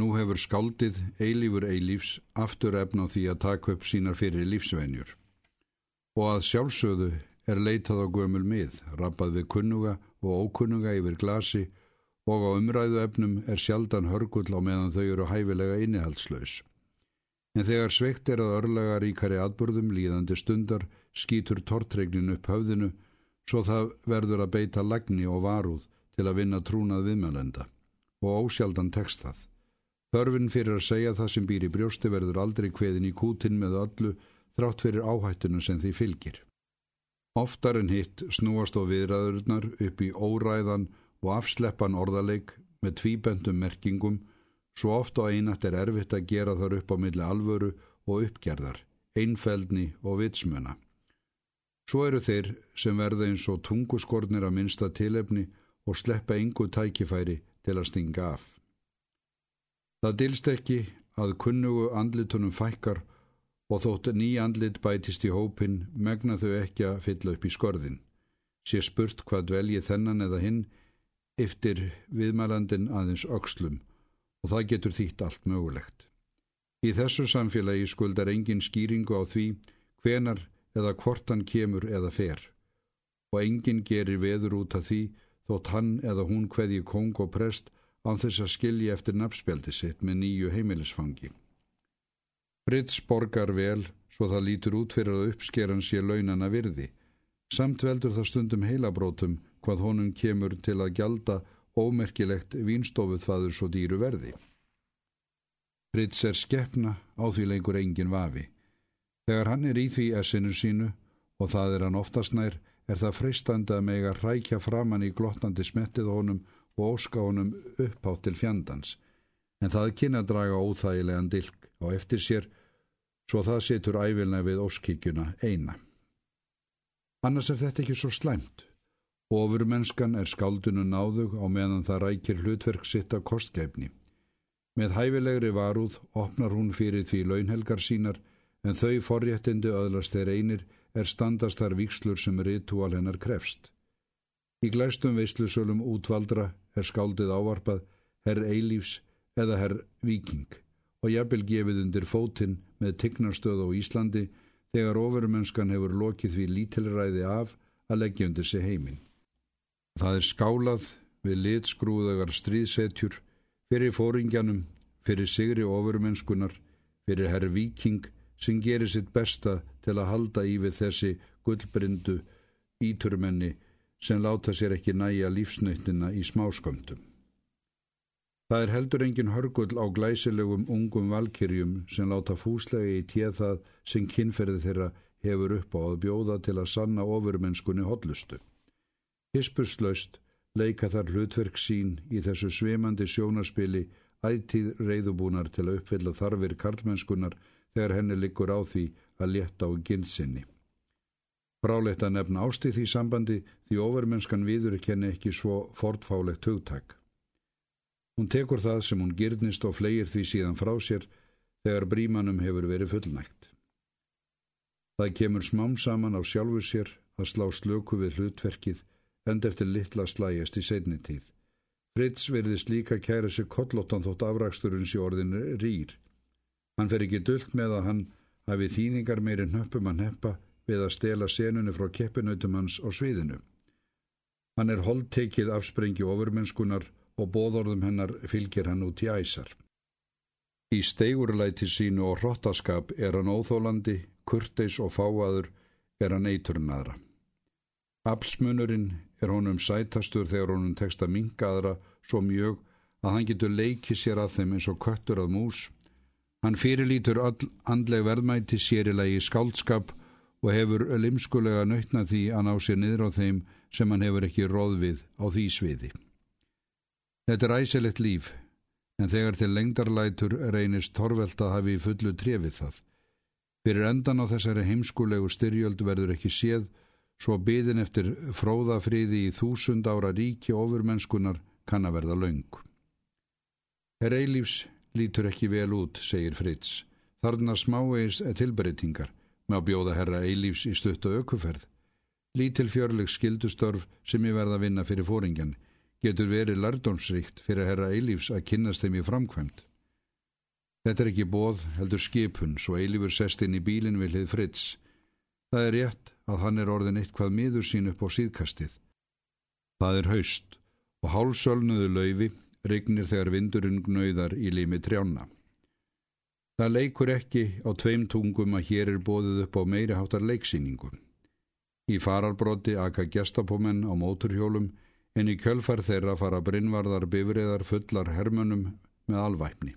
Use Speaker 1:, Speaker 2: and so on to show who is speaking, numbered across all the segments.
Speaker 1: Nú hefur skáldið eilífur eilífs aftur efna því að taka upp sínar fyrir lífsvenjur. Og að sjálfsögðu er leitað á gömul mið, rappað við kunnuga og ókunnuga yfir glasi og á umræðu efnum er sjaldan hörgull á meðan þau eru hæfilega innihaldslaus. En þegar sveikt er að örlega ríkari atbyrðum líðandi stundar skýtur tortregnin upp höfðinu svo það verður að beita lagni og varúð til að vinna trúnað viðmjölenda og ósjaldan tekst það. Þörfin fyrir að segja það sem býr í brjósti verður aldrei kveðin í kútin með öllu þrátt fyrir áhættinu sem því fylgir. Oftar en hitt snúast á viðræðurnar upp í óræðan og afsleppan orðaleik með tvíbendum merkingum svo oft á einat er erfitt að gera þar upp á milli alvöru og uppgerðar, einfeldni og vitsmöna. Svo eru þeir sem verða eins og tunguskornir að minsta tilefni og sleppa yngu tækifæri til að stinga af. Það dilst ekki að kunnugu andlitunum fækkar og þótt ný andlit bætist í hópin megna þau ekki að fylla upp í skorðin. Sé spurt hvað dvelji þennan eða hinn eftir viðmælandin aðeins ökslum og það getur þýtt allt mögulegt. Í þessu samfélagi skuldar engin skýringu á því hvenar eða hvort hann kemur eða fer og engin gerir veður út af því þótt hann eða hún hveði kong og prest án þess að skilja eftir nafnspjaldi sitt með nýju heimilisfangi. Fritz borgar vel svo það lítur út fyrir að uppskeran sé launana virði. Samt veldur það stundum heilabrótum hvað honum kemur til að gjalda ómerkilegt vínstofuð þaður svo dýru verði. Fritz er skeppna á því lengur engin vafi. Þegar hann er í því essinu sínu og það er hann oftast nær er það freistandi að mega hrækja framann í glottandi smettið honum og óska honum uppátt til fjandans, en það kynna draga óþægilegan dilk á eftir sér, svo það setur ævilna við óskíkjuna eina. Annars er þetta ekki svo slæmt. Ofurmennskan er skáldunu náðug á meðan það rækir hlutverk sitt af kostgæfni. Með hæfilegri varúð opnar hún fyrir því launhelgar sínar, en þau forréttindi öðlast þeir einir er standast þar vikslur sem ritual hennar krefst. Í glæstum veislusölum útvaldra er skáldið ávarpað herr Eilífs eða herr Viking og jafnvel gefið undir fótinn með tignarstöð á Íslandi þegar ofurmennskan hefur lokið því lítilræði af að leggja undir sig heiminn. Það er skálað við litskrúðagar stríðsetjur fyrir fóringjanum, fyrir sigri ofurmennskunar, fyrir herr Viking sem gerir sitt besta til að halda í við þessi gullbrindu íturmenni sem láta sér ekki næja lífsnöyttina í smáskömmtum. Það er heldur engin hörgull á glæsilegum ungum valkyrjum sem láta fúslega í téð það sem kynferði þeirra hefur upp á að bjóða til að sanna ofurmennskunni hotlustu. Hispuslaust leika þar hlutverk sín í þessu svimandi sjónarspili ættíð reyðubúnar til að uppfylla þarfir karlmennskunar þegar henni likur á því að létta á ginsinni. Brálegt að nefna ástið því sambandi því ofurmennskan viður kenni ekki svo fortfálegt hugtak. Hún tekur það sem hún gyrnist og flegir því síðan frá sér þegar brímanum hefur verið fullnægt. Það kemur smám saman á sjálfu sér að slá slöku við hlutverkið end eftir litla slægjast í seinni tíð. Fritz verðist líka kæra sig kollóttan þótt afraksturins í orðinu rýr. Hann fer ekki dullt með að hann hafi þýningar meirinn höppum að neppa við að stela senunni frá keppinautum hans á sviðinu. Hann er holdtekið afsprengi ofurmennskunar og bóðorðum hennar fylgir hann út í æsar. Í steigurlæti sínu og hrottaskap er hann óþólandi, kurteis og fáaður er hann eiturnaðra. Apsmunurinn er honum sætastur þegar honum tekst að mingaðra svo mjög að hann getur leikið sér að þeim eins og köttur að mús. Hann fyrirlítur all andleg verðmæti sérilegi skáldskap og hefur limskulega nautna því að ná sér niður á þeim sem hann hefur ekki róð við á því sviði. Þetta er æsilegt líf, en þegar til lengdarlætur reynist torvelt að hafi fullu trefið það. Fyrir endan á þessari heimskulegu styrjöld verður ekki séð, svo byðin eftir fróðafriði í þúsund ára ríki ofurmennskunar kann að verða laung. Herr Eilífs lítur ekki vel út, segir Fritz. Þarna smáeis tilbreytingar með að bjóða herra eilífs í stutt og aukuferð. Lítil fjörleg skildustörf sem ég verða að vinna fyrir fóringjan getur verið lardónsríkt fyrir herra eilífs að kynast þeim í framkvæmt. Þetta er ekki bóð, heldur skipun, svo eilífur sest inn í bílinn við hlið Fritz. Það er rétt að hann er orðin eitthvað miður sín upp á síðkastið. Það er haust og hálsölnuðu laufi rignir þegar vindurinn gnauðar í limi trjána. Það leikur ekki á tveim tungum að hér er bóðið upp á meiri háttar leiksýningum. Í fararbróti aka gestapómenn á móturhjólum en í kjölfar þeirra fara brinnvarðar bifriðar fullar hermönum með alvæpni.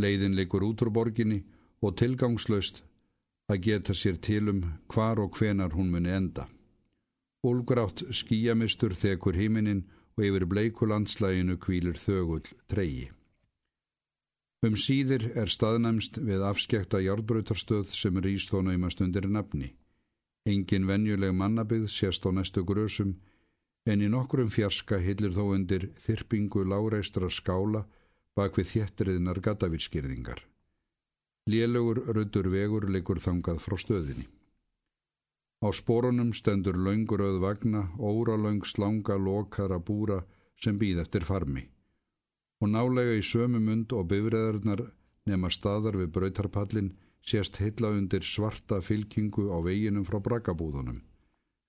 Speaker 1: Leiðin leikur út úr borginni og tilgangslaust að geta sér til um hvar og hvenar hún muni enda. Úlgrátt skíjamistur þekur híminin og yfir bleikulandslæginu kvílur þögull treyi. Um síðir er staðnæmst við afskekta járbröytarstöð sem rýst þó naumast undir nafni. Engin venjuleg mannabygð sést á næstu grösum en í nokkrum fjarska hillir þó undir þyrpingu láreistra skála bak við þéttriðnar gatavílskirðingar. Lélögur röddur vegur leikur þangað frá stöðinni. Á spórunum stendur launguröð vagna, óralaung slanga lokara búra sem býð eftir farmi. Og nálega í sömu mund og bifræðarnar nema staðar við brautarpallin sést heilla undir svarta fylkingu á veginum frá braggabúðunum.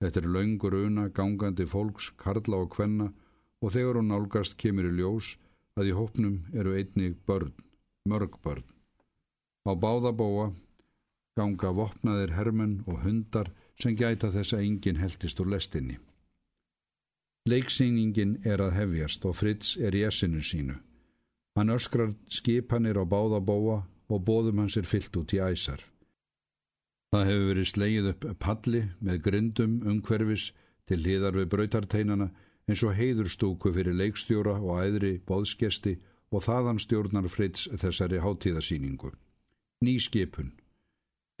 Speaker 1: Þetta er laungur una gangandi fólks, karla og kvenna og þegar hún nálgast kemur í ljós að í hópnum eru einnig börn, mörg börn. Á báðabóa ganga vopnaðir hermenn og hundar sem gæta þess að enginn heldist úr lestinni. Leiksýningin er að hefjast og Fritz er í essinu sínu. Hann öskrar skipanir á báðabóa og bóðum hans er fyllt út í æsar. Það hefur verið slegið upp palli með grindum umhverfis til hliðar við brautarteinana eins og heiðurstúku fyrir leikstjóra og æðri bóðskesti og þaðan stjórnar Fritz þessari hátíðasýningu. Ný skipun.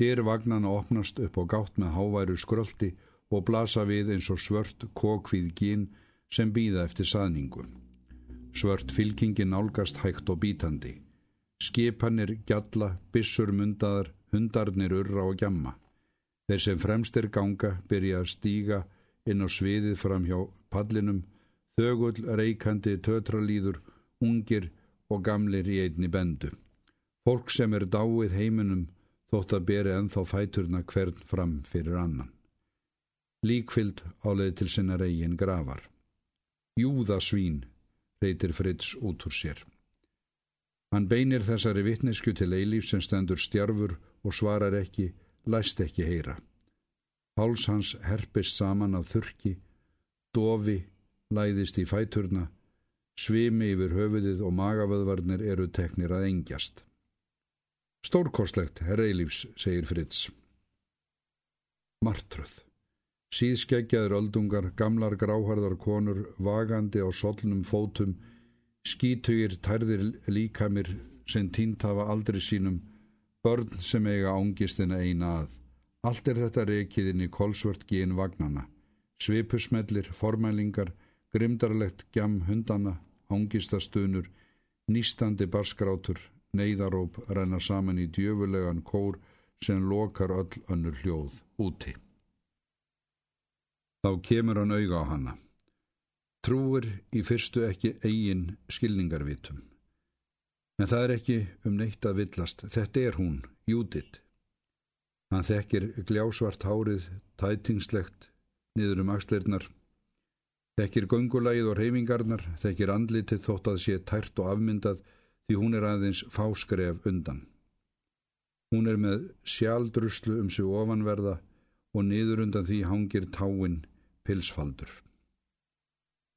Speaker 1: Dyr vagnana opnast upp á gátt með háværu skröldi og blasa við eins og svört kokvíð gín sem býða eftir saðningu. Svört fylkingin nálgast hægt og bítandi. Skipanir, gjalla, bissur mundaðar, hundarnir urra og gjamma. Þeir sem fremstir ganga byrja að stíga inn á sviðið fram hjá pallinum, þögull, reikandi, tötralýður, ungir og gamlir í einni bendu. Fólk sem er dáið heiminum þótt að beri enþá fæturna hvern fram fyrir annan. Líkfylg áleði til sinna reygin gravar. Júðasvín, reytir Fritz út úr sér. Hann beinir þessari vittnesku til eilíf sem stendur stjarfur og svarar ekki, læst ekki heyra. Háls hans herpist saman af þurki, dofi, læðist í fæturna, svimi yfir höfuðið og magavöðvarnir eru teknir að engjast. Stórkostlegt, herra Eilífs, segir Fritz. Martröð. Síðskeggjaður öldungar, gamlar gráharðar konur, vagandi á solnum fótum, skítugir tærðir líkamir sem tínt hafa aldrei sínum, börn sem eiga ángistina eina að. Allt er þetta reikið inn í kolsvört gín vagnana. Svipusmellir, formælingar, grimdarlegt gjam hundana, ángistastunur, nýstandi barskrátur, neyðaróp renna saman í djöfulegan kór sem lokar öll önnur hljóð úti. Þá kemur hann auga á hanna. Trúir í fyrstu ekki eigin skilningarvitum. En það er ekki um neitt að villast. Þetta er hún, Júdit. Hann þekkir gljásvart hárið, tætingslegt, niður um axleirnar. Þekkir göngulægið og reyfingarnar, þekkir andlitið þótt að sé tært og afmyndað því hún er aðeins fáskref undan. Hún er með sjaldruslu um sig ofanverða og niður undan því hangir táin pilsfaldur.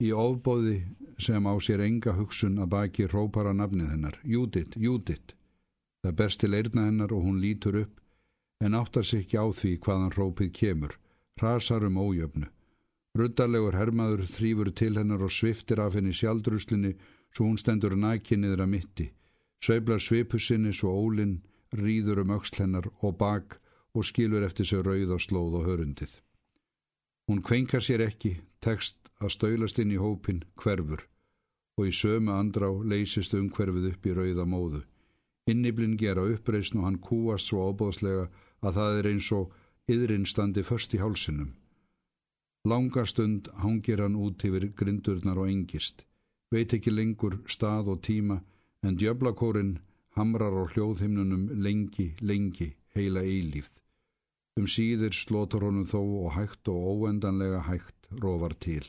Speaker 1: Í ofbóði sem á sér enga hugsun að baki rópar að nafnið hennar, Júdit, Júdit. Það berst til eirna hennar og hún lítur upp en áttar sig ekki á því hvaðan rópið kemur, rasar um ójöfnu. Ruddalegur hermaður þrýfur til hennar og sviftir af henni sjaldruslinni svo hún stendur nækinniður að mitti, sveiblar svipusinni svo ólinn rýður um auksl hennar og bak og skilur eftir sig rauð og slóð og hörundið. Hún kvenkar sér ekki, tekst að stöylast inn í hópin hverfur og í sömu andrá leysist umhverfið upp í rauða móðu. Inniblinn gera uppreysn og hann kúast svo óbóðslega að það er eins og yðrin standi först í hálsinum. Langa stund hangir hann út yfir grindurnar og engist, veit ekki lengur stað og tíma en djöblakórin hamrar á hljóðhimnunum lengi, lengi, heila eilíft. Um síðir slótar honum þó og hægt og óendanlega hægt rofar til.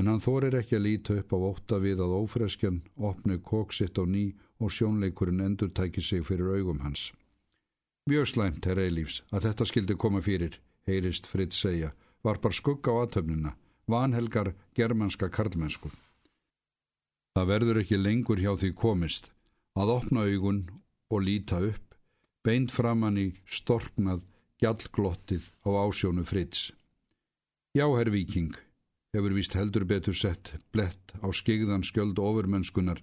Speaker 1: En hann þorir ekki að líta upp á ótta við að ófreskjan opni kóksitt á ný og sjónleikurinn endur tæki sig fyrir augum hans. Mjög slæmt, herra Eilífs, að þetta skildi koma fyrir, heyrist Fritz segja, varpar skugga á aðtöfnuna, vanhelgar germanska karlmennsku. Það verður ekki lengur hjá því komist að opna augun og líta upp, beint framann í storknað gjallglottið á ásjónu Fritz. Já, herr Viking, hefur vist heldur betur sett blett á skigðan skjöld ofurmönskunar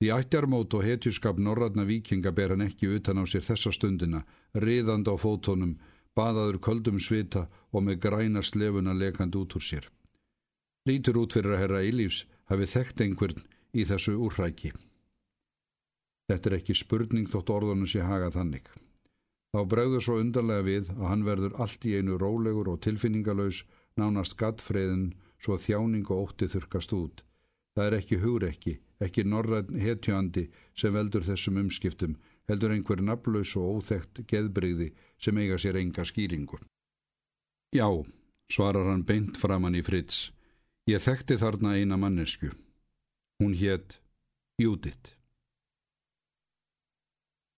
Speaker 1: því ættjarmót og hetjuskap norradna vikinga ber hann ekki utan á sér þessa stundina, riðand á fótónum, baðaður köldum svita og með græna slefuna lekand út úr sér. Lítur út fyrir að herra Ílífs hafi þekkt einhvern í þessu úrræki. Þetta er ekki spurning þótt orðunum sé hagað þannig. Þá bregður svo undarlega við að hann verður allt í einu rólegur og tilfinningalös, nánast gattfreðin, svo þjáning og ótti þurkast út. Það er ekki hugrekki, ekki norræn hetjöandi sem veldur þessum umskiptum, heldur einhver naflaus og óþægt geðbreyði sem eiga sér enga skýringu. Já, svarar hann beint framann í Fritz. Ég þekkti þarna eina mannesku. Hún hétt Júditt.